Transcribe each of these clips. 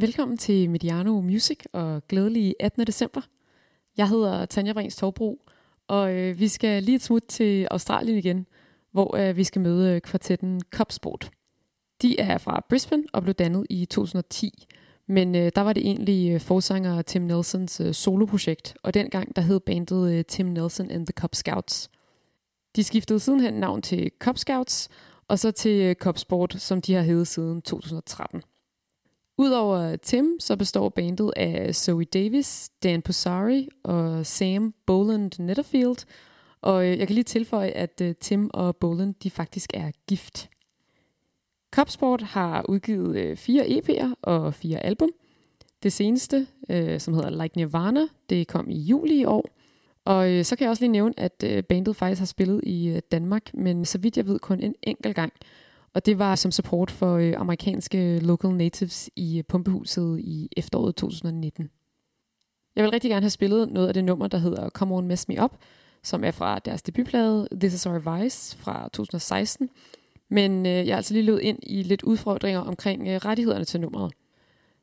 Velkommen til Mediano Music og glædelig 18. december. Jeg hedder Tanja Brings Torbro, og øh, vi skal lige et smut til Australien igen, hvor øh, vi skal møde øh, kvartetten Copsport. De er fra Brisbane og blev dannet i 2010, men øh, der var det egentlig øh, forsanger Tim Nelsons øh, soloprojekt, og dengang der hed bandet øh, Tim Nelson and the Cop Scouts. De skiftede sidenhen navn til Cop Scouts, og så til øh, Copsport, som de har heddet siden 2013. Udover Tim, så består bandet af Zoe Davis, Dan Posari og Sam Boland Netterfield. Og øh, jeg kan lige tilføje, at øh, Tim og Boland de faktisk er gift. Copsport har udgivet øh, fire EP'er og fire album. Det seneste, som hedder Like Nirvana, det kom i juli i år. Og så kan jeg også lige nævne, at bandet faktisk har spillet i Danmark, men så vidt jeg ved kun en enkelt gang. Og det var som support for øh, amerikanske local natives i øh, Pumpehuset i efteråret 2019. Jeg vil rigtig gerne have spillet noget af det nummer, der hedder Come On Mess Me Up, som er fra deres debutplade This Is Our Vice fra 2016. Men øh, jeg er altså lige løbet ind i lidt udfordringer omkring øh, rettighederne til nummeret.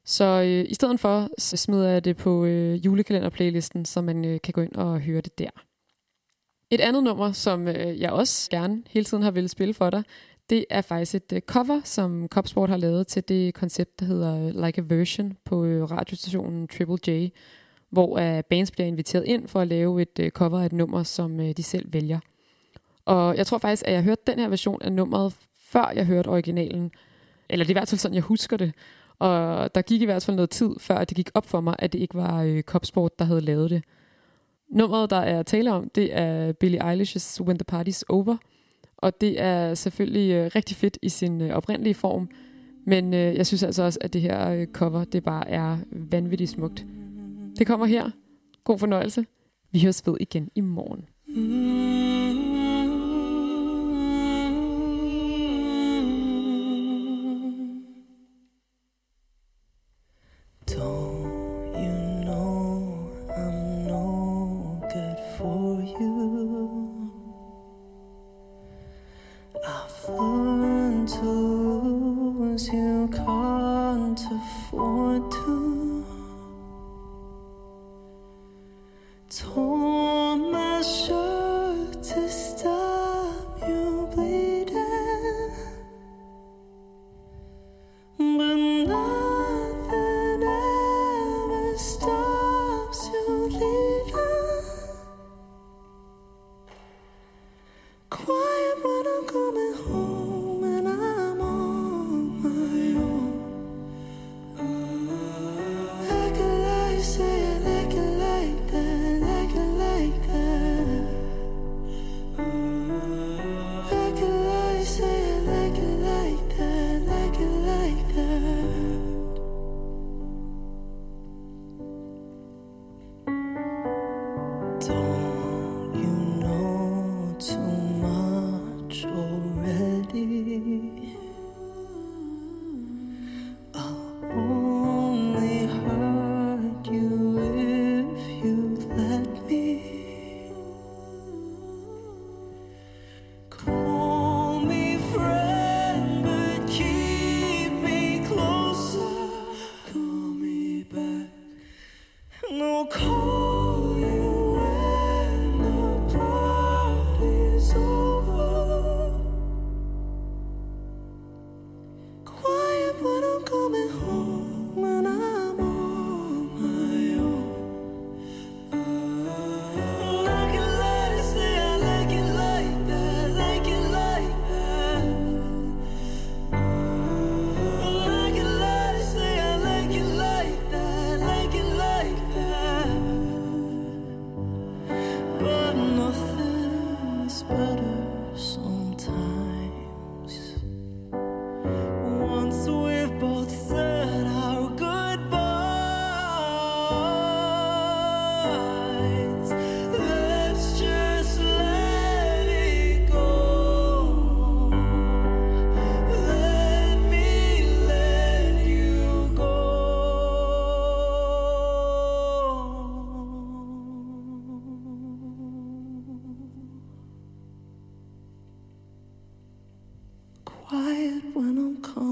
Så øh, i stedet for, så smider jeg det på øh, julekalenderplaylisten, så man øh, kan gå ind og høre det der. Et andet nummer, som øh, jeg også gerne hele tiden har ville spille for dig, det er faktisk et uh, cover, som Copsport har lavet til det koncept, der hedder øh, Like a Version på uh, radiostationen Triple J, hvor uh, bands bliver inviteret ind for at lave et uh, cover af et nummer, som uh, de selv vælger. Og jeg tror faktisk, at jeg hørte den her version af nummeret, før jeg hørte originalen. Eller det er i hvert fald sådan, jeg husker det. Og der gik i hvert fald noget tid, før det gik op for mig, at det ikke var uh, Copsport, der havde lavet det. Nummeret, der er tale om, det er Billie Eilish's When the Party's Over – og det er selvfølgelig øh, rigtig fedt i sin øh, oprindelige form. Men øh, jeg synes altså også, at det her øh, cover, det bare er vanvittigt smukt. Det kommer her. God fornøjelse. Vi høres ved igen i morgen. Mm. often you can't afford to. Torn my shirt. Oh. better sometimes. When I'm calm.